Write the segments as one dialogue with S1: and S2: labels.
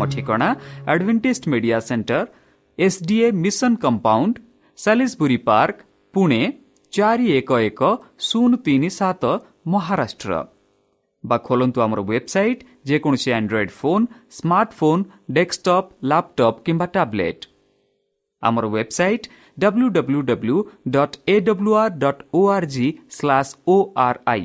S1: ଆମ ଠିକଣା Adventist media centre SDA mission compound Salisbury park Pune ଚାରି ଏକ ଏକ ଶୂନ ତିନି ସାତ ମହାରାଷ୍ଟ୍ର ବା ଖୋଲନ୍ତୁ ଆମର ୱେବସାଇଟ୍ ଯେକୌଣସି Android phone smartphone desktop laptop କିମ୍ବା ଟ୍ୟାବ୍ଲେଟ୍ ଆମର website W W W dot A W R dot O R G slash O R I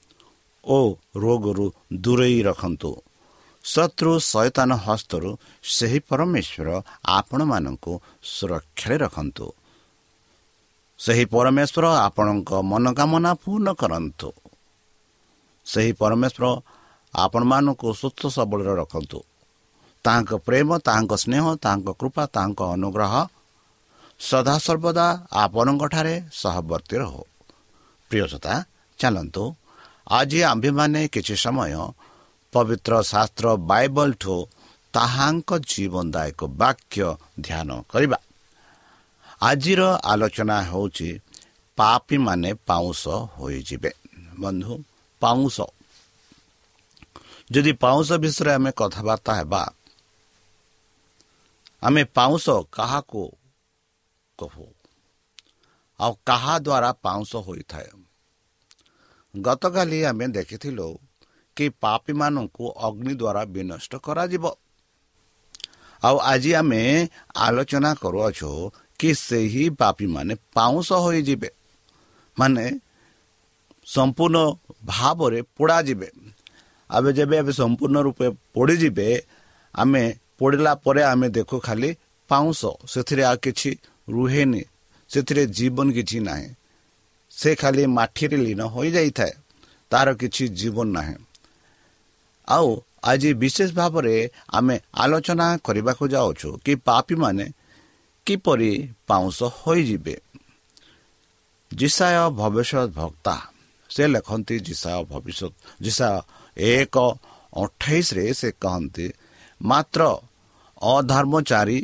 S2: ଓ ରୋଗରୁ ଦୂରେଇ ରଖନ୍ତୁ। ଶତ୍ରୁ ଶୈତାନ ହସ୍ତରୁ ସେହି ପରମେଶ୍ୱର ଆପଣମାନଙ୍କୁ ସୁରକ୍ଷାରେ ରଖନ୍ତୁ। ସେହି ପରମେଶ୍ୱର ଆପଣଙ୍କ ମନୋକାମନା ପୂର୍ଣ୍ଣ କରନ୍ତୁ। ସେହି ପରମେଶ୍ୱର ଆପଣମାନଙ୍କୁ ସୁସ୍ଥ ସବଳରେ ରଖନ୍ତୁ। ତାହାଙ୍କ ପ୍ରେମ ତାହାଙ୍କ ସ୍ନେହ ତାହାଙ୍କ କୃପା ତାହାଙ୍କ ଅନୁଗ୍ରହ ସଦାସର୍ବଦା ଆପଣଙ୍କଠାରେ ସହବର୍ତ୍ତୀ ରହୁ। ପ୍ରିୟସତା ଚାଲନ୍ତୁ ଆଜି ଆମ୍ଭେମାନେ କିଛି ସମୟ ପବିତ୍ର ଶାସ୍ତ୍ର ବାଇବଲଠୁ ତାହାଙ୍କ ଜୀବନଦାୟକ ବାକ୍ୟ ଧ୍ୟାନ କରିବା। ଆଜିର ଆଲୋଚନା ହେଉଛି ପାପୀମାନେ ପାଉଁଶ ହୋଇଯିବେ। ବନ୍ଧୁ ପାଉଁଶ ଯଦି ପାଉଁଶ ବିଷୟରେ ଆମେ କଥାବାର୍ତ୍ତା ହେବା ଆମେ ପାଉଁଶ କାହାକୁ କହୁ? ଆଉ କାହା ଦ୍ୱାରା ପାଉଁଶ ହୋଇଥାଏ? ଗତକାଲି ଆମେ ଦେଖିଥିଲୁ କି ପାପୀମାନଙ୍କୁ ଅଗ୍ନି ଦ୍ୱାରା ବିନଷ୍ଟ କରାଯିବ। ଆଉ ଆଜି ଆମେ ଆଲୋଚନା କରୁଅଛୁ କି ସେହି ପାପୀମାନେ ପାଉଁଶ ହୋଇଯିବେ। ମାନେ ସମ୍ପୂର୍ଣ୍ଣ ଭାବରେ ପୋଡ଼ାଯିବେ। ଏବେ ଯେବେ ଏବେ ସମ୍ପୂର୍ଣ୍ଣ ରୂପେ ପୋଡ଼ିଯିବେ ଆମେ ପୋଡ଼ିଲା ପରେ ଆମେ ଦେଖୁ ଖାଲି ପାଉଁଶ। ସେଥିରେ ଆଉ କିଛି ରୁହେନି। ସେଥିରେ ଜୀବନ କିଛି ନାହିଁ। ସେ ଖାଲି ମାଟିରେ ଲୀନ ହୋଇଯାଇଥାଏ ତାର କିଛି ଜୀବନ ନାହିଁ ଆଉ ଆଜି ବିଶେଷ ଭାବରେ ଆମେ ଆଲୋଚନା କରିବାକୁ ଯାଉଛୁ କି ପାପୀମାନେ କିପରି ପାଉଁଶ ହୋଇଯିବେ ଜିସାୟ ଭବିଷ୍ୟତ ଭକ୍ତା ସେ ଲେଖନ୍ତି ଜିସାୟ ଭବିଷ୍ୟତ ଜିସାୟ ଏକ ଅଠେଇଶରେ ସେ କହନ୍ତି ମାତ୍ର ଅଧର୍ମଚାରୀ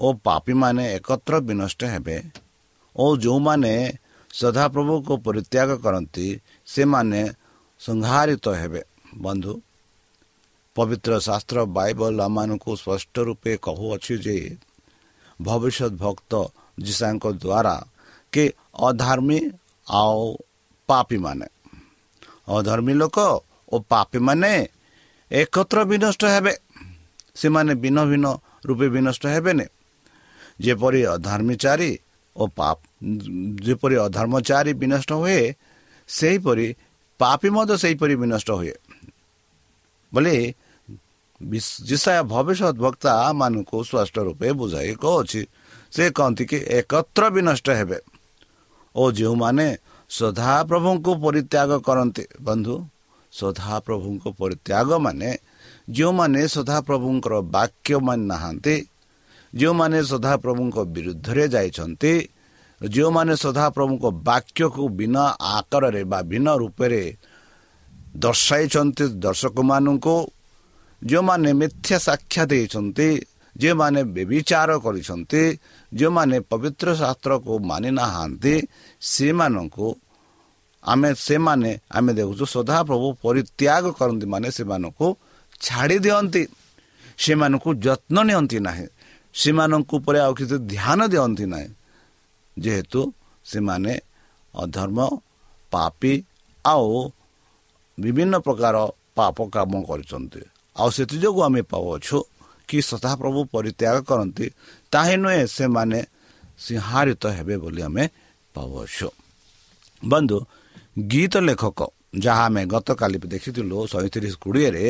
S2: ଓ ପାପୀମାନେ ଏକତ୍ର ବିନଷ୍ଟ ହେବେ ଓ ଯେଉଁମାନେ ସଦାପ୍ରଭୁକୁ ପରିତ୍ୟାଗ କରନ୍ତି ସେମାନେ ସଂହାରିତ ହେବେ ବନ୍ଧୁ ପବିତ୍ର ଶାସ୍ତ୍ର ବାଇବଲ ଆମମାନଙ୍କୁ ସ୍ପଷ୍ଟ ରୂପେ କହୁଅଛି ଯେ ଭବିଷ୍ୟତ ଭକ୍ତ ଯୀଶାଙ୍କ ଦ୍ୱାରା କି ଅଧର୍ମୀ ଆଉ ପାପୀମାନେ ଅଧର୍ମୀ ଲୋକ ଓ ପାପୀମାନେ ଏକତ୍ର ବିନଷ୍ଟ ହେବେ ସେମାନେ ଭିନ୍ନ ଭିନ୍ନ ରୂପେ ବିନଷ୍ଟ ହେବେନି ଯେପରି ଅଧର୍ମୀଚାରୀ ଓ ପାପ। ଯେପରି ଅଧର୍ମଚାରୀ ବିନଷ୍ଟ ହୁଏ ସେହିପରି ପାପି ମଧ୍ୟ ସେହିପରି ବିନଷ୍ଟ ହୁଏ। ବୋଲି ଯିଶା ଭବିଷ୍ୟତ ବକ୍ତା ମାନଙ୍କୁ ସ୍ପଷ୍ଟ ରୂପେ ବୁଝାଇ କହୁଛି ସେ କହନ୍ତି କି ଏକତ୍ର ବିନଷ୍ଟ ହେବେ। ଓ ଯେଉଁମାନେ ସଦାପ୍ରଭୁଙ୍କୁ ପରିତ୍ୟାଗ କରନ୍ତି ବନ୍ଧୁ ସଦାପ୍ରଭୁଙ୍କ ପରିତ୍ୟାଗ ମାନେ ଯେଉଁମାନେ ସଦାପ୍ରଭୁଙ୍କର ବାକ୍ୟ ମାନି ନାହାନ୍ତି ଯେଉଁମାନେ ସଦାପ୍ରଭୁଙ୍କ ବିରୁଦ୍ଧରେ ଯାଇଛନ୍ତି ଯେଉଁମାନେ ସଦାପ୍ରଭୁଙ୍କ ବାକ୍ୟକୁ ବିନା ଆକାରରେ ବା ଭିନ୍ନ ରୂପରେ ଦର୍ଶାଇଛନ୍ତି ଦର୍ଶକମାନଙ୍କୁ ଯେଉଁମାନେ ମିଥ୍ୟା ସାକ୍ଷା ଦେଇଛନ୍ତି ଯେଉଁମାନେ ବ୍ୟବିଚାର କରିଛନ୍ତି ଯେଉଁମାନେ ପବିତ୍ର ଶାସ୍ତ୍ରକୁ ମାନି ନାହାନ୍ତି ସେମାନଙ୍କୁ ଆମେ ସେମାନେ ଆମେ ଦେଖୁଛୁ ସଦାପ୍ରଭୁ ପରିତ୍ୟାଗ କରନ୍ତି ମାନେ ସେମାନଙ୍କୁ ଛାଡ଼ି ଦିଅନ୍ତି ସେମାନଙ୍କୁ ଯତ୍ନ ନିଅନ୍ତି ନାହିଁ। ସେମାନଙ୍କ ଉପରେ ଆଉ କିଛି ଧ୍ୟାନ ଦିଅନ୍ତି ନାହିଁ। ଯେହେତୁ ସେମାନେ ଅଧର୍ମ ପାପି ଆଉ ବିଭିନ୍ନ ପ୍ରକାର ପାପ କାମ କରିଛନ୍ତି। ଆଉ ସେଥିଯୋଗୁଁ ଆମେ ପାଉଅଛୁ କି ସଦାପ୍ରଭୁ ପରିତ୍ୟାଗ କରନ୍ତି ତାହିଁ ନୁହେଁ ସେମାନେ ସିଂହାରିତ ହେବେ ବୋଲି ଆମେ ପାଉଅଛୁ। ବନ୍ଧୁ ଗୀତ ଲେଖକ ଯାହା ଆମେ ଗତକାଲି ଦେଖିଥିଲୁ ସଇଁତିରିଶ କୋଡ଼ିଏରେ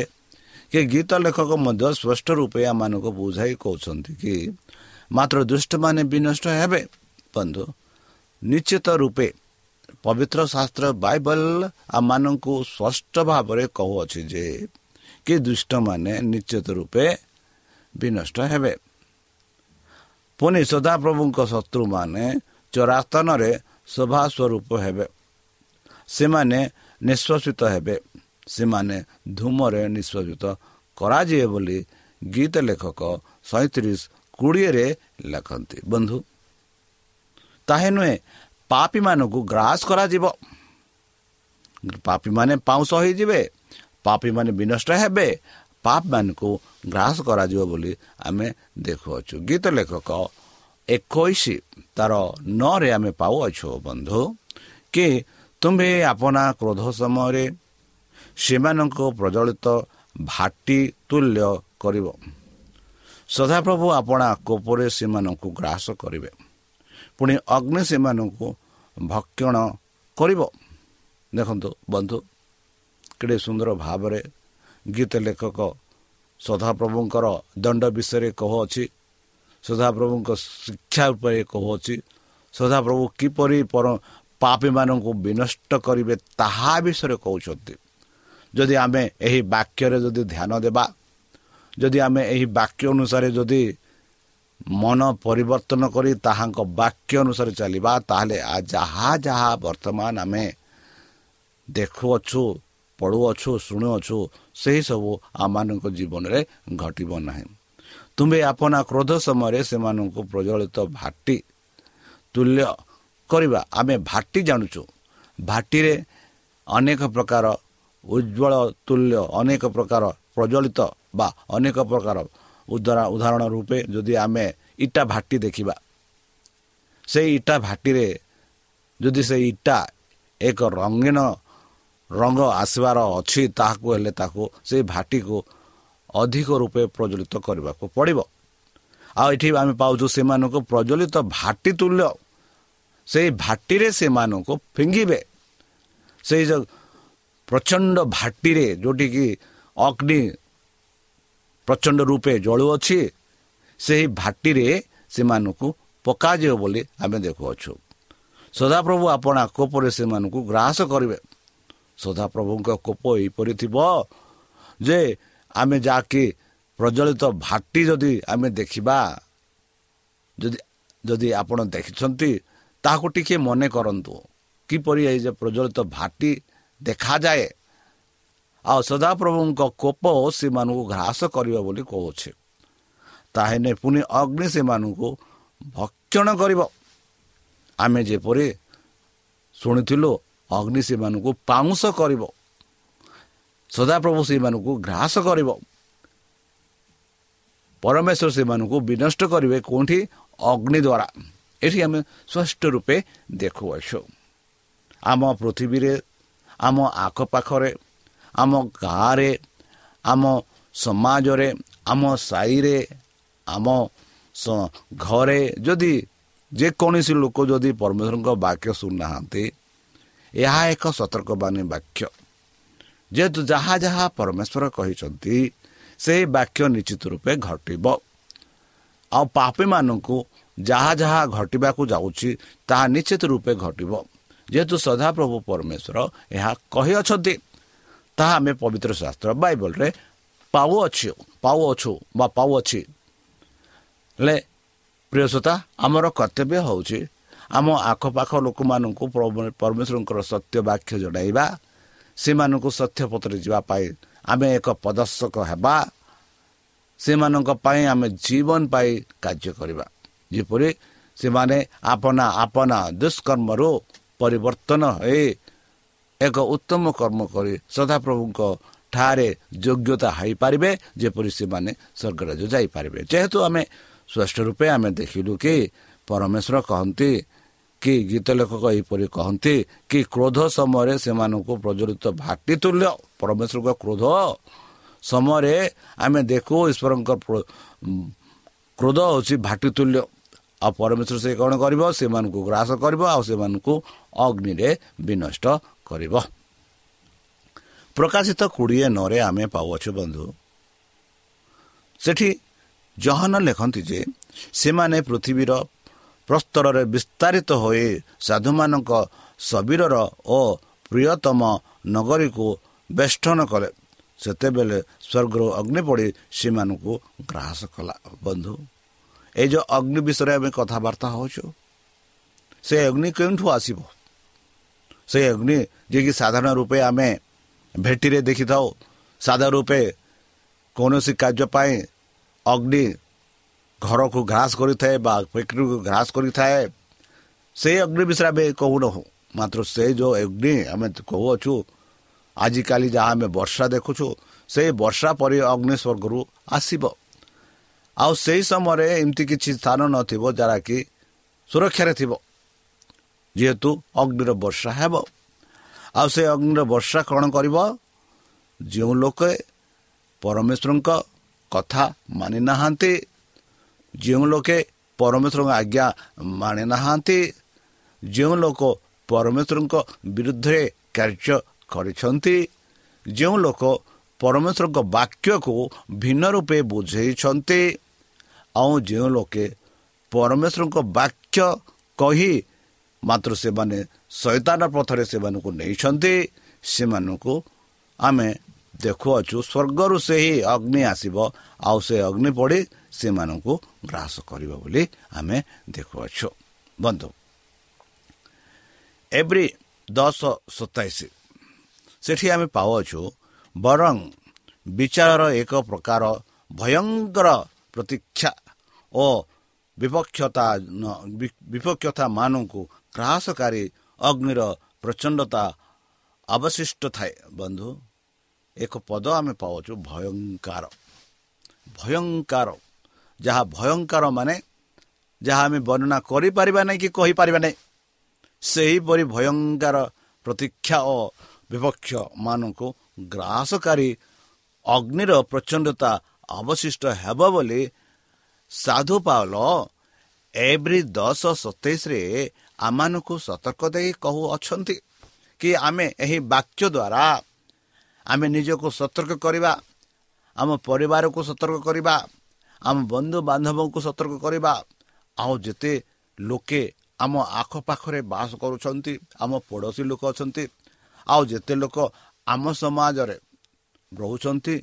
S2: କି ଗୀତ ଲେଖକ ମଧ୍ୟ ସ୍ପଷ୍ଟ ରୂପେ ଆମମାନଙ୍କୁ ବୁଝାଇ କହୁଛନ୍ତି କି ମାତ୍ର ଦୁଷ୍ଟମାନେ ବିନଷ୍ଟ ହେବେ। ବନ୍ଧୁ ନିଶ୍ଚିତ ରୂପେ ପବିତ୍ର ଶାସ୍ତ୍ର ବାଇବଲ ଆମମାନଙ୍କୁ ସ୍ପଷ୍ଟ ଭାବରେ କହୁଅଛି ଯେ କି ଦୁଷ୍ଟମାନେ ନିଶ୍ଚିତ ରୂପେ ବିନଷ୍ଟ ହେବେ। ପୁଣି ସଦାପ୍ରଭୁଙ୍କ ଶତ୍ରୁମାନେ ଚରାସ୍ଥାନରେ ଶୋଭା ସ୍ୱରୂପ ହେବେ। ସେମାନେ ନିଷ୍ପଷିତ ହେବେ। ସେମାନେ ଧୂମରେ ନିଷ୍ପଷିତ କରାଯିବେ ବୋଲି ଗୀତ ଲେଖକ ସଇଁତିରିଶ କୋଡ଼ିଏରେ ଲେଖନ୍ତି। ବନ୍ଧୁ ତାହା ନୁହେଁ ପାପୀମାନଙ୍କୁ ଗ୍ରାସ କରାଯିବ। ପାପୀମାନେ ପାଉଁଶ ହୋଇଯିବେ ପାପୀମାନେ ବିନଷ୍ଟ ହେବେ ପାପମାନଙ୍କୁ ଗ୍ରାସ କରାଯିବ ବୋଲି ଆମେ ଦେଖୁଅଛୁ। ଗୀତ ଲେଖକ ଏକୋଇଶ ତାର ନଅରେ ଆମେ ପାଉଅଛୁ। ବନ୍ଧୁ କି ତୁମ୍ଭେ ଆପଣା କ୍ରୋଧ ସମୟରେ ସେମାନଙ୍କ ପ୍ରଜ୍ୱଳିତ ଭାଟି ତୁଲ୍ୟ କରିବ। ସଦାପ୍ରଭୁ ଆପଣା କୋପରେ ସେମାନଙ୍କୁ ଗ୍ରାସ କରିବେ। ପୁଣି ଅଗ୍ନି ସେମାନଙ୍କୁ ଭକ୍ଷଣ କରିବ। ଦେଖନ୍ତୁ ବନ୍ଧୁ କେଡ଼େ ସୁନ୍ଦର ଭାବରେ ଗୀତ ଲେଖକ ସଦାପ୍ରଭୁଙ୍କର ଦଣ୍ଡ ବିଷୟରେ କହୁଅଛି ସଦାପ୍ରଭୁଙ୍କ ଶିକ୍ଷା ଉପରେ କହୁଅଛି ସଦାପ୍ରଭୁ କିପରି ପର ପାପୀମାନଙ୍କୁ ବିନଷ୍ଟ କରିବେ ତାହା ବିଷୟରେ କହୁଛନ୍ତି। ଯଦି ଆମେ ଏହି ବାକ୍ୟରେ ଯଦି ଧ୍ୟାନ ଦେବା ଯଦି ଆମେ ଏହି ବାକ୍ୟ ଅନୁସାରେ ଯଦି ମନ ପରିବର୍ତ୍ତନ କରି ତାହାଙ୍କ ବାକ୍ୟ ଅନୁସାରେ ଚାଲିବା ତାହେଲେ ଯାହା ଯାହା ବର୍ତ୍ତମାନ ଆମେ ଦେଖୁଅଛୁ ପଢ଼ୁଅଛୁ ଶୁଣୁଅଛୁ ସେହିସବୁ ଆମମାନଙ୍କ ଜୀବନରେ ଘଟିବ ନାହିଁ ତୁମ୍ଭେ ଆପଣା କ୍ରୋଧ ସମୟରେ ସେମାନଙ୍କୁ ପ୍ରଜ୍ୱଳିତ ଭାଟି ତୁଲ୍ୟ କରିବା ଆମେ ଭାଟି ଜାଣୁଛୁ ଭାଟିରେ ଅନେକ ପ୍ରକାର ଉଜ୍ଜଳ ତୁଲ୍ୟ ଅନେକ ପ୍ରକାର ପ୍ରଜ୍ୱଳିତ ବା ଅନେକ ପ୍ରକାର ଉଦାହରଣ ରୂପେ ଯଦି ଆମେ ଇଟା ଭାଟି ଦେଖିବା। ସେଇ ଇଟା ଭାଟିରେ ଯଦି ସେ ଇଟା ଏକ ରଙ୍ଗୀନ ରଙ୍ଗ ଆସିବାର ଅଛି ତାହାକୁ ହେଲେ ତାକୁ ସେଇ ଭାଟିକୁ ଅଧିକ ରୂପେ ପ୍ରଜ୍ୱଳିତ କରିବାକୁ ପଡ଼ିବ। ଆଉ ଏଠି ଆମେ ପାଉଛୁ ସେମାନଙ୍କୁ ପ୍ରଜ୍ୱଳିତ ଭାଟି ତୁଲ୍ୟ। ସେଇ ଭାଟିରେ ସେମାନଙ୍କୁ ଫିଙ୍ଗିବେ। ସେଇ ଯେଉଁ ପ୍ରଚଣ୍ଡ ଭାଟିରେ ଯେଉଁଠିକି ଅଗ୍ନି ପ୍ରଚଣ୍ଡ ରୂପେ ଜଳୁଅଛି ସେହି ଭାଟିରେ ସେମାନଙ୍କୁ ପକାଯିବ ବୋଲି ଆମେ ଦେଖୁଅଛୁ। ସଦାପ୍ରଭୁ ଆପଣା କୋପରେ ସେମାନଙ୍କୁ ଗ୍ରାସ କରିବେ। ସଦାପ୍ରଭୁଙ୍କ କୋପ ଏହିପରି ଥିବ ଯେ ଆମେ ଯାହାକି ପ୍ରଜ୍ୱଳିତ ଭାଟି ଯଦି ଆମେ ଦେଖିବା ଯଦି ଯଦି ଆପଣ ଦେଖିଛନ୍ତି ତାହାକୁ ଟିକେ ମନେ କରନ୍ତୁ। କିପରି ଏଇ ଯେ ପ୍ରଜ୍ୱଳିତ ଭାଟି ଦେଖାଯାଏ। ଆଉ ସଦାପ୍ରଭୁଙ୍କ କୋପ ସେମାନଙ୍କୁ ଘ୍ରାସ କରିବ ବୋଲି କହୁଛି। ତାହେଲେ ପୁଣି ଅଗ୍ନି ସେମାନଙ୍କୁ ଭକ୍ଷଣ କରିବ। ଆମେ ଯେପରି ଶୁଣିଥିଲୁ ଅଗ୍ନି ସେମାନଙ୍କୁ ପାଉଁଶ କରିବ। ସଦାପ୍ରଭୁ ସେମାନଙ୍କୁ ଘ୍ରାସ କରିବ। ପରମେଶ୍ୱର ସେମାନଙ୍କୁ ବିନଷ୍ଟ କରିବେ କେଉଁଠି? ଅଗ୍ନି ଦ୍ୱାରା ଏଠି ଆମେ ସ୍ପଷ୍ଟ ରୂପେ ଦେଖୁଅଛୁ। ଆମ ପୃଥିବୀରେ ଆମ ଆଖପାଖରେ ଆମ ଗାଁରେ ଆମ ସମାଜରେ ଆମ ସାହିରେ ଆମ ଘରେ ଯଦି ଯେକୌଣସି ଲୋକ ଯଦି ପରମେଶ୍ୱରଙ୍କ ବାକ୍ୟ ଶୁଣୁନାହାନ୍ତି ଏହା ଏକ ସତର୍କବାଣୀ ବାକ୍ୟ। ଯେହେତୁ ଯାହା ଯାହା ପରମେଶ୍ୱର କହିଛନ୍ତି ସେହି ବାକ୍ୟ ନିଶ୍ଚିତ ରୂପେ ଘଟିବ। ଆଉ ପାପୀମାନଙ୍କୁ ଯାହା ଯାହା ଘଟିବାକୁ ଯାଉଛି ତାହା ନିଶ୍ଚିତ ରୂପେ ଘଟିବ। ଯେହେତୁ ସଦାପ୍ରଭୁ ପରମେଶ୍ୱର ଏହା କହିଅଛନ୍ତି ତାହା ଆମେ ପବିତ୍ର ଶାସ୍ତ୍ର ବାଇବଲରେ ପାଉଅଛୁ ପାଉଅଛୁ ବା ପାଉଅଛି। ହେଲେ ପ୍ରିୟସତା ଆମର କର୍ତ୍ତବ୍ୟ ହେଉଛି ଆମ ଆଖପାଖ ଲୋକମାନଙ୍କୁ ପରମେଶ୍ୱରଙ୍କର ସତ୍ୟ ବାକ୍ୟ ଜଣାଇବା ସେମାନଙ୍କୁ ସତ୍ୟ ପଥରେ ଯିବା ପାଇଁ ଆମେ ଏକ ପଦର୍ଶକ ହେବା ସେମାନଙ୍କ ପାଇଁ ଆମେ ଜୀବନ ପାଇଁ କାର୍ଯ୍ୟ କରିବା। ଯେପରି ସେମାନେ ଆପନା ଆପନା ଦୁଷ୍କର୍ମରୁ ପରିବର୍ତ୍ତନ ହୋଇ ଏକ ଉତ୍ତମ କର୍ମ କରି ସଦାପ୍ରଭୁଙ୍କ ଠାରେ ଯୋଗ୍ୟତା ହୋଇପାରିବେ ଯେପରି ସେମାନେ ସ୍ୱର୍ଗରାଜ ଯାଇପାରିବେ। ଯେହେତୁ ଆମେ ସ୍ପଷ୍ଟ ରୂପେ ଆମେ ଦେଖିଲୁ କି ପରମେଶ୍ୱର କହନ୍ତି କି ଗୀତ ଲେଖକ ଏହିପରି କହନ୍ତି କି କ୍ରୋଧ ସମୟରେ ସେମାନଙ୍କୁ ପ୍ରଜ୍ୱଳିତ ଭାଟି ତୁଲ୍ୟ ପରମେଶ୍ୱରଙ୍କ କ୍ରୋଧ ସମୟରେ ଆମେ ଦେଖୁ ଈଶ୍ୱରଙ୍କ କ୍ରୋଧ ହେଉଛି ଭାଟି ତୁଲ୍ୟ। ଆଉ ପରମେଶ୍ୱର ସେ କ'ଣ କରିବ? ସେମାନଙ୍କୁ ଗ୍ରାସ କରିବ ଆଉ ସେମାନଙ୍କୁ ଅଗ୍ନିରେ ବିନଷ୍ଟ କରିବ। ପ୍ରକାଶିତ କୋଡ଼ିଏ ନରେ ଆମେ ପାଉଅଛୁ ବନ୍ଧୁ ସେଠି ଜହନ ଲେଖନ୍ତି ଯେ ସେମାନେ ପୃଥିବୀର ପ୍ରସ୍ତରରେ ବିସ୍ତାରିତ ହୋଇ ସାଧୁମାନଙ୍କ ଶବୀରର ଓ ପ୍ରିୟତମ ନଗରୀକୁ ବେଷ୍ଟନ କଲେ। ସେତେବେଳେ ସ୍ୱର୍ଗରୁ ଅଗ୍ନି ପଡ଼ି ସେମାନଙ୍କୁ ଗ୍ରାସ କଲା। ବନ୍ଧୁ ଏଇ ଯେଉଁ ଅଗ୍ନି ବିଷୟରେ ଆମେ କଥାବାର୍ତ୍ତା ହେଉଛୁ ସେ ଅଗ୍ନି କେଉଁଠୁ ଆସିବ ସେ ଅଗ୍ନି ଯିଏକି ସାଧାରଣ ରୂପେ ଆମେ ଭେଟିରେ ଦେଖିଥାଉ ସାଧା ରୂପେ କୌଣସି କାର୍ଯ୍ୟ ପାଇଁ ଅଗ୍ନି ଘରକୁ ଘ୍ରାସ କରିଥାଏ ବା ଫ୍ୟାକ୍ଟ୍ରିକୁ ଘ୍ରାସ କରିଥାଏ ସେଇ ଅଗ୍ନି ବିଷୟରେ ଆମେ କହୁନାହୁଁ ମାତ୍ର ସେ ଯେଉଁ ଅଗ୍ନି ଆମେ କହୁଅଛୁ ଆଜିକାଲି ଯାହା ଆମେ ବର୍ଷା ଦେଖୁଛୁ ସେଇ ବର୍ଷା ପରି ଅଗ୍ନି ସ୍ୱର୍ଗରୁ ଆସିବ। ଆଉ ସେହି ସମୟରେ ଏମିତି କିଛି ସ୍ଥାନ ନଥିବ ଯାହାକି ସୁରକ୍ଷାରେ ଥିବ। ଯେହେତୁ ଅଗ୍ନିର ବର୍ଷା ହେବ। ଆଉ ସେ ଅଗ୍ନିର ବର୍ଷା କ'ଣ କରିବ? ଯେଉଁ ଲୋକ ପରମେଶ୍ୱରଙ୍କ କଥା ମାନି ନାହାନ୍ତି ଯେଉଁ ଲୋକେ ପରମେଶ୍ୱରଙ୍କ ଆଜ୍ଞା ମାନି ନାହାନ୍ତି ଯେଉଁ ଲୋକ ପରମେଶ୍ୱରଙ୍କ ବିରୁଦ୍ଧରେ କାର୍ଯ୍ୟ କରିଛନ୍ତି ଯେଉଁ ଲୋକ ପରମେଶ୍ୱରଙ୍କ ବାକ୍ୟକୁ ଭିନ୍ନ ରୂପେ ବୁଝେଇଛନ୍ତି। ଆଉ ଯେଉଁ ଲୋକେ ପରମେଶ୍ୱରଙ୍କ ବାକ୍ୟ କହି ମାତ୍ର ସେମାନେ ଶୈତାନ ପଥରେ ସେମାନଙ୍କୁ ନେଇଛନ୍ତି ସେମାନଙ୍କୁ ଆମେ ଦେଖୁଅଛୁ ସ୍ୱର୍ଗରୁ ସେହି ଅଗ୍ନି ଆସିବ ଆଉ ସେ ଅଗ୍ନି ପଡ଼ି ସେମାନଙ୍କୁ ଗ୍ରାସ କରିବ ବୋଲି ଆମେ ଦେଖୁଅଛୁ। ବନ୍ଧୁ ଏଭ୍ରି ଦଶ ସତାଇଶ ସେଠି ଆମେ ପାଉଅଛୁ ବରଂ ବିଚାରର ଏକ ପ୍ରକାର ଭୟଙ୍କର ପ୍ରତୀକ୍ଷା ଓ ବିପକ୍ଷତା ବିପକ୍ଷତା ମାନଙ୍କୁ ଗ୍ରାସକାରୀ ଅଗ୍ନିର ପ୍ରଚଣ୍ଡତା ଅବଶିଷ୍ଟ ଥାଏ। ବନ୍ଧୁ ଏକ ପଦ ଆମେ ପାଉଛୁ ଭୟଙ୍କର। ଭୟଙ୍କର। ଯାହା ଭୟଙ୍କର ମାନେ ଯାହା ଆମେ ବର୍ଣ୍ଣନା କରିପାରିବା ନାହିଁ କି କହିପାରିବା ନାହିଁ ସେହିପରି ଭୟଙ୍କର ପ୍ରତୀକ୍ଷା ଓ ବିପକ୍ଷ ମାନଙ୍କୁ ଗ୍ରାସକାରୀ ଅଗ୍ନିର ପ୍ରଚଣ୍ଡତା ଅବଶିଷ୍ଟ ହେବ ବୋଲି ସାଧୁ ପାଉଲ ଏଭ୍ରି ଦଶ ସତେଇଶରେ ଆମମାନଙ୍କୁ ସତର୍କ ଦେଇ କହୁଅଛନ୍ତି କି ଆମେ ଏହି ବାକ୍ୟ ଦ୍ୱାରା ଆମେ ନିଜକୁ ସତର୍କ କରିବା ଆମ ପରିବାରକୁ ସତର୍କ କରିବା ଆମ ବନ୍ଧୁବାନ୍ଧବଙ୍କୁ ସତର୍କ କରିବା। ଆଉ ଯେତେ ଲୋକେ ଆମ ଆଖପାଖରେ ବାସ କରୁଛନ୍ତି ଆମ ପଡ଼ୋଶୀ ଲୋକ ଅଛନ୍ତି ଆଉ ଯେତେ ଲୋକ ଆମ ସମାଜରେ ରହୁଛନ୍ତି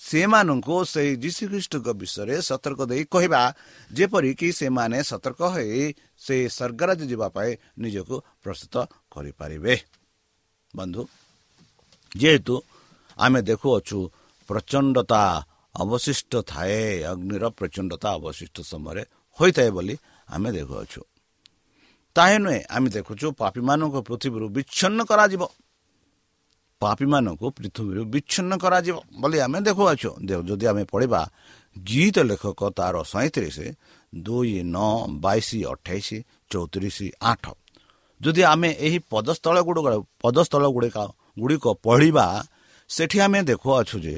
S2: ସେମାନଙ୍କୁ ସେହି ଯୀଶୁଖ୍ରୀଷ୍ଟଙ୍କ ବିଷୟରେ ସତର୍କ ଦେଇ କହିବା ଯେପରିକି ସେମାନେ ସତର୍କ ହୋଇ ସେ ସ୍ୱର୍ଗରାଜ ଯିବା ପାଇଁ ନିଜକୁ ପ୍ରସ୍ତୁତ କରିପାରିବେ। ବନ୍ଧୁ ଯେହେତୁ ଆମେ ଦେଖୁଅଛୁ ପ୍ରଚଣ୍ଡତା ଅବଶିଷ୍ଟ ଥାଏ ଅଗ୍ନିର ପ୍ରଚଣ୍ଡତା ଅବଶିଷ୍ଟ ସମୟରେ ହୋଇଥାଏ ବୋଲି ଆମେ ଦେଖୁଅଛୁ। ତାହା ନୁହେଁ ଆମେ ଦେଖୁଛୁ ପାପୀମାନଙ୍କୁ ପୃଥିବୀରୁ ବିଚ୍ଛିନ୍ନ କରାଯିବ। ପାପୀମାନଙ୍କୁ ପୃଥିବୀରୁ ବିଚ୍ଛିନ୍ନ କରାଯିବ ବୋଲି ଆମେ ଦେଖୁଅଛୁ। ଯଦି ଆମେ ପଢ଼ିବା ଗୀତ ଲେଖକ ତାର ସଇଁତିରିଶ ଦୁଇ ନଅ ବାଇଶ ଅଠେଇଶ ଚଉତିରିଶ ଆଠ। ଯଦି ଆମେ ଏହି ପଦସ୍ଥଳ ଗୁଡ଼ିକ ପଦସ୍ଥଳ ଗୁଡ଼ିକ ଗୁଡ଼ିକ ପଢ଼ିବା ସେଠି ଆମେ ଦେଖୁଅଛୁ ଯେ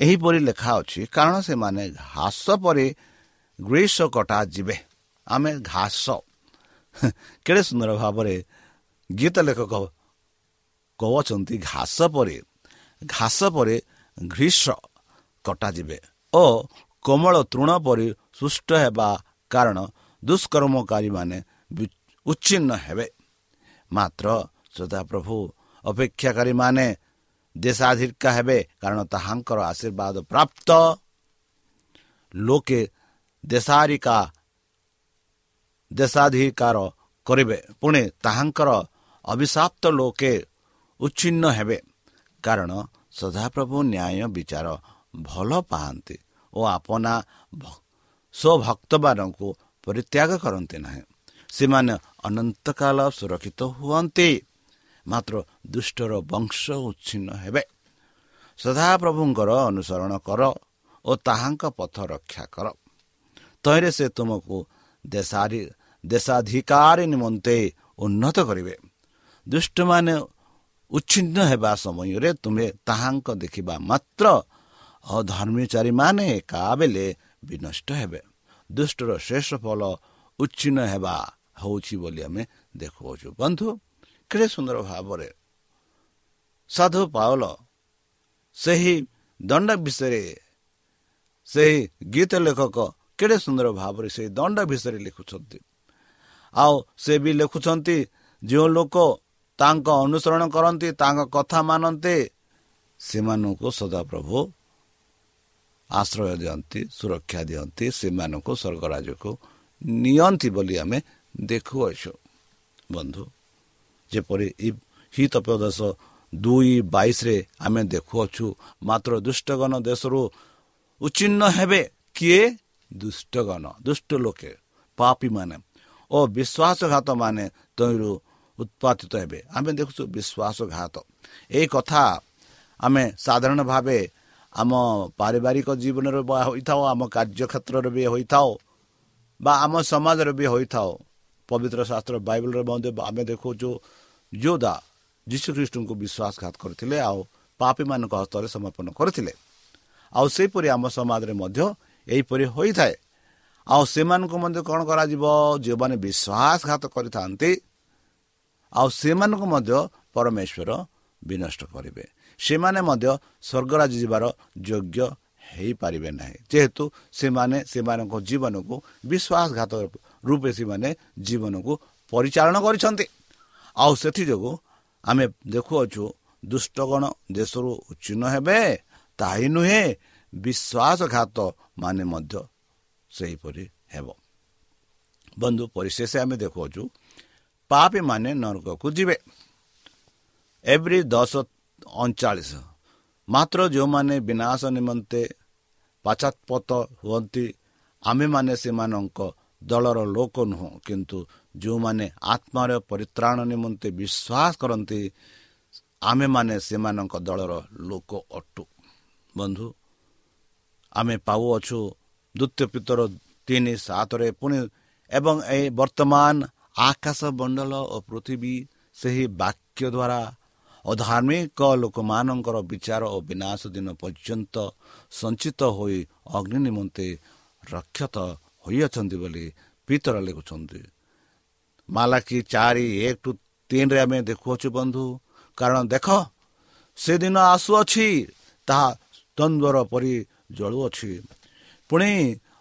S2: ଏହିପରି ଲେଖା ଅଛି କାରଣ ସେମାନେ ଘାସ ପରି ଗ୍ରୀଷ କଟା ଯିବେ। ଆମେ ଘାସ। କେଡ଼େ ସୁନ୍ଦର ଭାବରେ ଗୀତ ଲେଖକ କହୁଛନ୍ତି ଘାସ ପରେ ଘାସ ପରେ ଗ୍ରୀଷ୍ମ କଟାଯିବେ ଓ କୋମଳ ତୃଣ ପରି ସୁଷ୍ଟ ହେବା କାରଣ ଦୁଷ୍କର୍ମକାରୀମାନେ ଉଚ୍ଛିନ୍ନ ହେବେ। ମାତ୍ର ସଦାପ୍ରଭୁ ଅପେକ୍ଷାକାରୀମାନେ ଦେଶାଧିକା ହେବେ କାରଣ ତାହାଙ୍କର ଆଶୀର୍ବାଦ ପ୍ରାପ୍ତ। ଲୋକେ ଦେଶାରିକା ଦେଶାଧିକାର କରିବେ। ପୁଣି ତାହାଙ୍କର ଅଭିଶାପ୍ତ ଲୋକେ ଉଚ୍ଛିନ୍ନ ହେବେ। କାରଣ ସଦାପ୍ରଭୁ ନ୍ୟାୟ ବିଚାର ଭଲ ପାଆନ୍ତି ଓ ଆପନା ସ୍ୱଭକ୍ତମାନଙ୍କୁ ପରିତ୍ୟାଗ କରନ୍ତି ନାହିଁ। ସେମାନେ ଅନନ୍ତକାଳ ସୁରକ୍ଷିତ ହୁଅନ୍ତି। ମାତ୍ର ଦୁଷ୍ଟର ବଂଶ ଉଚ୍ଛିନ୍ନ ହେବେ। ସଦାପ୍ରଭୁଙ୍କର ଅନୁସରଣ କର ଓ ତାହାଙ୍କ ପଥ ରକ୍ଷା କର। ତହିଁରେ ସେ ତୁମକୁ ଦେଶାଧିକାର ନିମନ୍ତେ ଉନ୍ନତ କରିବେ। ଦୁଷ୍ଟମାନେ ଉଚ୍ଛିନ୍ନ ହେବା ସମୟରେ ତୁମେ ତାହାଙ୍କ ଦେଖିବା ମାତ୍ର ଅଧର୍ମଚାରୀମାନେ ଏକାବେଳେ ବିନଷ୍ଟ ହେବେ। ଦୁଷ୍ଟର ଶେଷ ଫଳ ଉଚ୍ଛିନ୍ନ ହେବା ହେଉଛି ବୋଲି ଆମେ ଦେଖୁଅଛୁ। ବନ୍ଧୁ କେଡ଼େ ସୁନ୍ଦର ଭାବରେ ସାଧୁ ପାଉଲ ସେହି ଦଣ୍ଡ ବିଷୟରେ ସେହି ଗୀତ ଲେଖକ କେଡ଼େ ସୁନ୍ଦର ଭାବରେ ସେହି ଦଣ୍ଡ ବିଷୟରେ ଲେଖୁଛନ୍ତି। ଆଉ ସେ ବି ଲେଖୁଛନ୍ତି ଯେଉଁ ଲୋକ ତାଙ୍କ ଅନୁସରଣ କରନ୍ତି ତାଙ୍କ କଥା ମାନନ୍ତି ସେମାନଙ୍କୁ ସଦାପ୍ରଭୁ ଆଶ୍ରୟ ଦିଅନ୍ତି ସୁରକ୍ଷା ଦିଅନ୍ତି ସେମାନଙ୍କୁ ସ୍ୱର୍ଗରାଜକୁ ନିଅନ୍ତି ବୋଲି ଆମେ ଦେଖୁଅଛୁ ବନ୍ଧୁ ଯେପରି ହିତପ୍ରଦେଶ ଦୁଇ ବାଇଶରେ ଆମେ ଦେଖୁଅଛୁ ମାତ୍ର ଦୁଷ୍ଟଗଣ ଦେଶରୁ ଉଚ୍ଛିନ୍ନ ହେବେ କିଏ? ଦୁଷ୍ଟଗଣ ଦୁଷ୍ଟ ଲୋକେ ପାପୀମାନେ ଓ ବିଶ୍ୱାସଘାତ ମାନେ ତହିଁରୁ ଉତ୍ପାଦିତ ହେବେ। ଆମେ ଦେଖୁଛୁ ବିଶ୍ୱାସଘାତ। ଏହି କଥା ଆମେ ସାଧାରଣ ଭାବେ ଆମ ପାରିବାରିକ ଜୀବନରେ ହୋଇଥାଉ ଆମ କାର୍ଯ୍ୟକ୍ଷେତ୍ରରେ ବି ହୋଇଥାଉ ବା ଆମ ସମାଜରେ ବି ହୋଇଥାଉ। ପବିତ୍ର ଶାସ୍ତ୍ର ବାଇବଲରେ ମଧ୍ୟ ଆମେ ଦେଖୁଛୁ ଯୋଦା ଯୀଶୁଖ୍ରୀଷ୍ଟଙ୍କୁ ବିଶ୍ୱାସଘାତ କରିଥିଲେ ଆଉ ପାପୀମାନଙ୍କ ହସ୍ତରେ ସମର୍ପଣ କରିଥିଲେ। ଆଉ ସେହିପରି ଆମ ସମାଜରେ ମଧ୍ୟ ଏହିପରି ହୋଇଥାଏ। ଆଉ ସେମାନଙ୍କୁ ମଧ୍ୟ କ'ଣ କରାଯିବ? ଯେଉଁମାନେ ବିଶ୍ୱାସଘାତ କରିଥାନ୍ତି ଆଉ ସେମାନଙ୍କୁ ମଧ୍ୟ ପରମେଶ୍ୱର ବିନଷ୍ଟ କରିବେ। ସେମାନେ ମଧ୍ୟ ସ୍ୱର୍ଗରାଜ ଯିବାର ଯୋଗ୍ୟ ହେଇପାରିବେ ନାହିଁ। ଯେହେତୁ ସେମାନେ ସେମାନଙ୍କ ଜୀବନକୁ ବିଶ୍ୱାସଘାତ ରୂପେ ସେମାନେ ଜୀବନକୁ ପରିଚାଳନା କରିଛନ୍ତି। ଆଉ ସେଥିଯୋଗୁଁ ଆମେ ଦେଖୁଅଛୁ ଦୁଷ୍ଟଗଣ ଦେଶରୁ ଉଚ୍ଛିନ୍ନ ହେବେ ତାହା ନୁହେଁ ବିଶ୍ୱାସଘାତ ମାନେ ମଧ୍ୟ ସେହିପରି ହେବ। ବନ୍ଧୁ ପରିଶେଷ ଆମେ ଦେଖୁଅଛୁ ପାପୀମାନେ ନରକକୁ ଯିବେ ଏଭ୍ରି ଦଶ ଅଣଚାଳିଶ ମାତ୍ର ଯେଉଁମାନେ ବିନାଶ ନିମନ୍ତେ ପାଚାତ୍ପତ ହୁଅନ୍ତି ଆମେମାନେ ସେମାନଙ୍କ ଦଳର ଲୋକ ନୁହଁ କିନ୍ତୁ ଯେଉଁମାନେ ଆତ୍ମାର ପରିତ୍ରାଣ ନିମନ୍ତେ ବିଶ୍ୱାସ କରନ୍ତି ଆମେମାନେ ସେମାନଙ୍କ ଦଳର ଲୋକ ଅଟୁ ବନ୍ଧୁ ଆମେ ପାଉଅଛୁ ଦ୍ୱିତୀୟ ପିତର ତିନି ସାତରେ ପୁଣି ଏବଂ ଏହି ବର୍ତ୍ତମାନ ଆକାଶ ମଣ୍ଡଳ ଓ ପୃଥିବୀ ସେହି ବାକ୍ୟ ଦ୍ୱାରା ଅଧାର୍ମିକ ଲୋକମାନଙ୍କର ବିଚାର ଓ ବିନାଶ ଦିନ ପର୍ଯ୍ୟନ୍ତ ସଞ୍ଚିତ ହୋଇ ଅଗ୍ନି ନିମନ୍ତେ ରକ୍ଷତ ହୋଇଅଛନ୍ତି ବୋଲି ପିତର ଲେଖୁଛନ୍ତି। ମାଲାକି ଚାରି ଏକ ଟୁ ତିନିରେ ଆମେ ଦେଖୁଅଛୁ ବନ୍ଧୁ। କାରଣ ଦେଖ ସେଦିନ ଆସୁଅଛି ତାହା ଦ୍ୱନ୍ଦ୍ୱର ପରି ଜଳୁଅଛି। ପୁଣି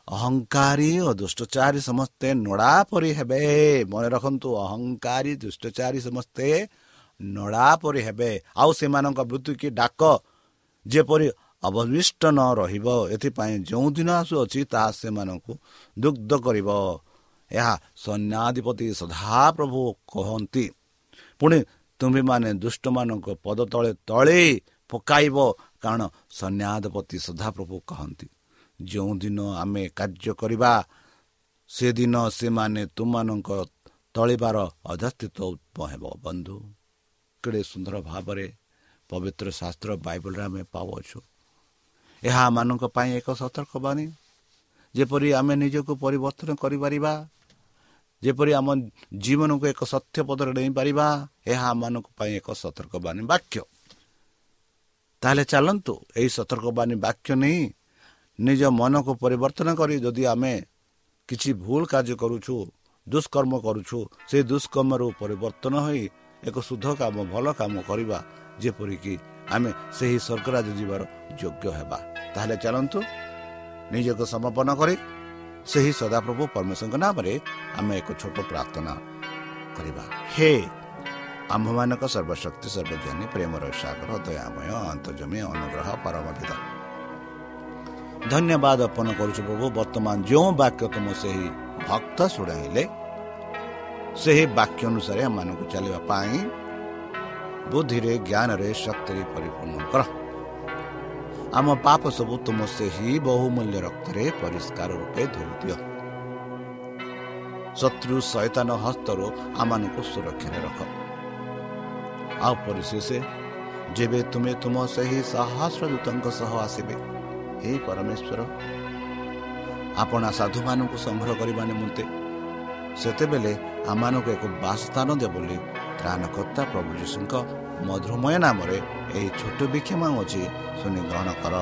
S2: ଅହଙ୍କାରୀ ଓ ଦୁଷ୍ଟଚାରୀ ସମସ୍ତେ ନଡ଼ା ପରି ହେବେ। ମନେ ରଖନ୍ତୁ ଅହଙ୍କାରୀ ଦୁଷ୍ଟଚାରୀ ସମସ୍ତେ ନଡ଼ା ପରି ହେବେ। ଆଉ ସେମାନଙ୍କ ବୃତ୍ତି କି ଡାକ ଯେପରି ଅବଶିଷ୍ଟ ନ ରହିବ ଏଥିପାଇଁ ଯେଉଁ ଦିନ ଆସୁଅଛି ତାହା ସେମାନଙ୍କୁ ଦୁଗ୍ଧ କରିବ। ଏହା ସୈନ୍ୟାଧିପତି ସଦାପ୍ରଭୁ କହନ୍ତି। ପୁଣି ତୁମ୍ଭେମାନେ ଦୁଷ୍ଟମାନଙ୍କ ପଦ ତଳେ ତଳେ ପକାଇବ କାରଣ ସୈନ୍ୟାଧିପତି ସଦାପ୍ରଭୁ କହନ୍ତି। ଯେଉଁଦିନ ଆମେ କାର୍ଯ୍ୟ କରିବା ସେଦିନ ସେମାନେ ତୁମମାନଙ୍କ ତଳିବାର ଅଧସ୍ଥିତ ଉତ୍ପ ହେବ। ବନ୍ଧୁ କେଡ଼େ ସୁନ୍ଦର ଭାବରେ ପବିତ୍ର ଶାସ୍ତ୍ର ବାଇବଲରେ ଆମେ ପାଉଅଛୁ। ଏହା ଆମମାନଙ୍କ ପାଇଁ ଏକ ସତର୍କବାଣୀ। ଯେପରି ଆମେ ନିଜକୁ ପରିବର୍ତ୍ତନ କରିପାରିବା ଯେପରି ଆମ ଜୀବନକୁ ଏକ ସତ୍ୟ ପଦରେ ନେଇପାରିବା ଏହା ଆମମାନଙ୍କ ପାଇଁ ଏକ ସତର୍କବାଣୀ ବାକ୍ୟ। ତାହେଲେ ଚାଲନ୍ତୁ ଏହି ସତର୍କବାଣୀ ବାକ୍ୟ ନେଇ ନିଜ ମନକୁ ପରିବର୍ତ୍ତନ କରି ଯଦି ଆମେ କିଛି ଭୁଲ କାର୍ଯ୍ୟ କରୁଛୁ ଦୁଷ୍କର୍ମ କରୁଛୁ ସେ ଦୁଷ୍କର୍ମରୁ ପରିବର୍ତ୍ତନ ହୋଇ ଏକ ଶୁଦ୍ଧ କାମ ଭଲ କାମ କରିବା ଯେପରିକି ଆମେ ସେହି ସ୍ୱର୍ଗରାଜ ଯିବାର ଯୋଗ୍ୟ ହେବା। ତାହେଲେ ଚାଲନ୍ତୁ ନିଜକୁ ସମର୍ପଣ କରି ସେହି ସଦାପ୍ରଭୁ ପରମେଶ୍ୱରଙ୍କ ନାମରେ ଆମେ ଏକ ଛୋଟ ପ୍ରାର୍ଥନା କରିବା। ହେ ଆମ୍ଭମାନଙ୍କ ସର୍ବଶକ୍ତି ସର୍ବଜ୍ଞାନୀ ପ୍ରେମର ସାଗର ଦୟାମୟ ଅନ୍ତର୍ଜମୀ ଅନୁଗ୍ରହ ପରମଭିତ ଧନ୍ୟବାଦ ଅର୍ପଣ କରୁଛୁ ପ୍ରଭୁ। ବର୍ତ୍ତମାନ ଯେଉଁ ବାକ୍ୟ ତୁମ ସେହି ଭକ୍ତ ଶୁଣାଇଲେ ସେହି ବାକ୍ୟ ଅନୁସାରେ ଆମମାନଙ୍କୁ ଚାଲିବା ପାଇଁ ବୁଦ୍ଧିରେ ଜ୍ଞାନରେ ଶକ୍ତିରେ ପରିପୂର୍ଣ୍ଣ କର। ଆମ ପାପ ସବୁ ତୁମ ସେହି ବହୁମୂଲ୍ୟ ରକ୍ତରେ ପରିଷ୍କାର ରୂପେ ଧୋଇଦିଅ ଶତ୍ରୁ ସୈତାନ ହସ୍ତରୁ ଆମମାନଙ୍କୁ ସୁରକ୍ଷାରେ ରଖ। ଆଉ ପରିଶେଷ ଯେବେ ତୁମେ ତୁମ ସେହି ସହସ୍ର ଦୂତଙ୍କ ସହ ଆସିବେ ହେ ପରମେଶ୍ୱର ଆପଣା ସାଧୁମାନଙ୍କୁ ସଂଗ୍ରହ କରିବା ନିମନ୍ତେ ସେତେବେଳେ ଆମମାନଙ୍କୁ ଏକ ବାସସ୍ଥାନ ଦେବ ବୋଲି ତ୍ରାଣକର୍ତ୍ତା ପ୍ରଭୁ ଯୀଶୁଙ୍କ ମଧୁମୟ ନାମରେ ଏହି ଛୋଟ ବିକ୍ଷମା ଅଛି ଶୁଣି ଗ୍ରହଣ କର।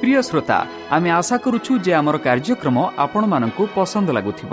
S2: ପ୍ରିୟ
S1: ଶ୍ରୋତା ଆମେ ଆଶା କରୁଛୁ ଯେ ଆମର କାର୍ଯ୍ୟକ୍ରମ ଆପଣମାନଙ୍କୁ ପସନ୍ଦ ଲାଗୁଥିବ।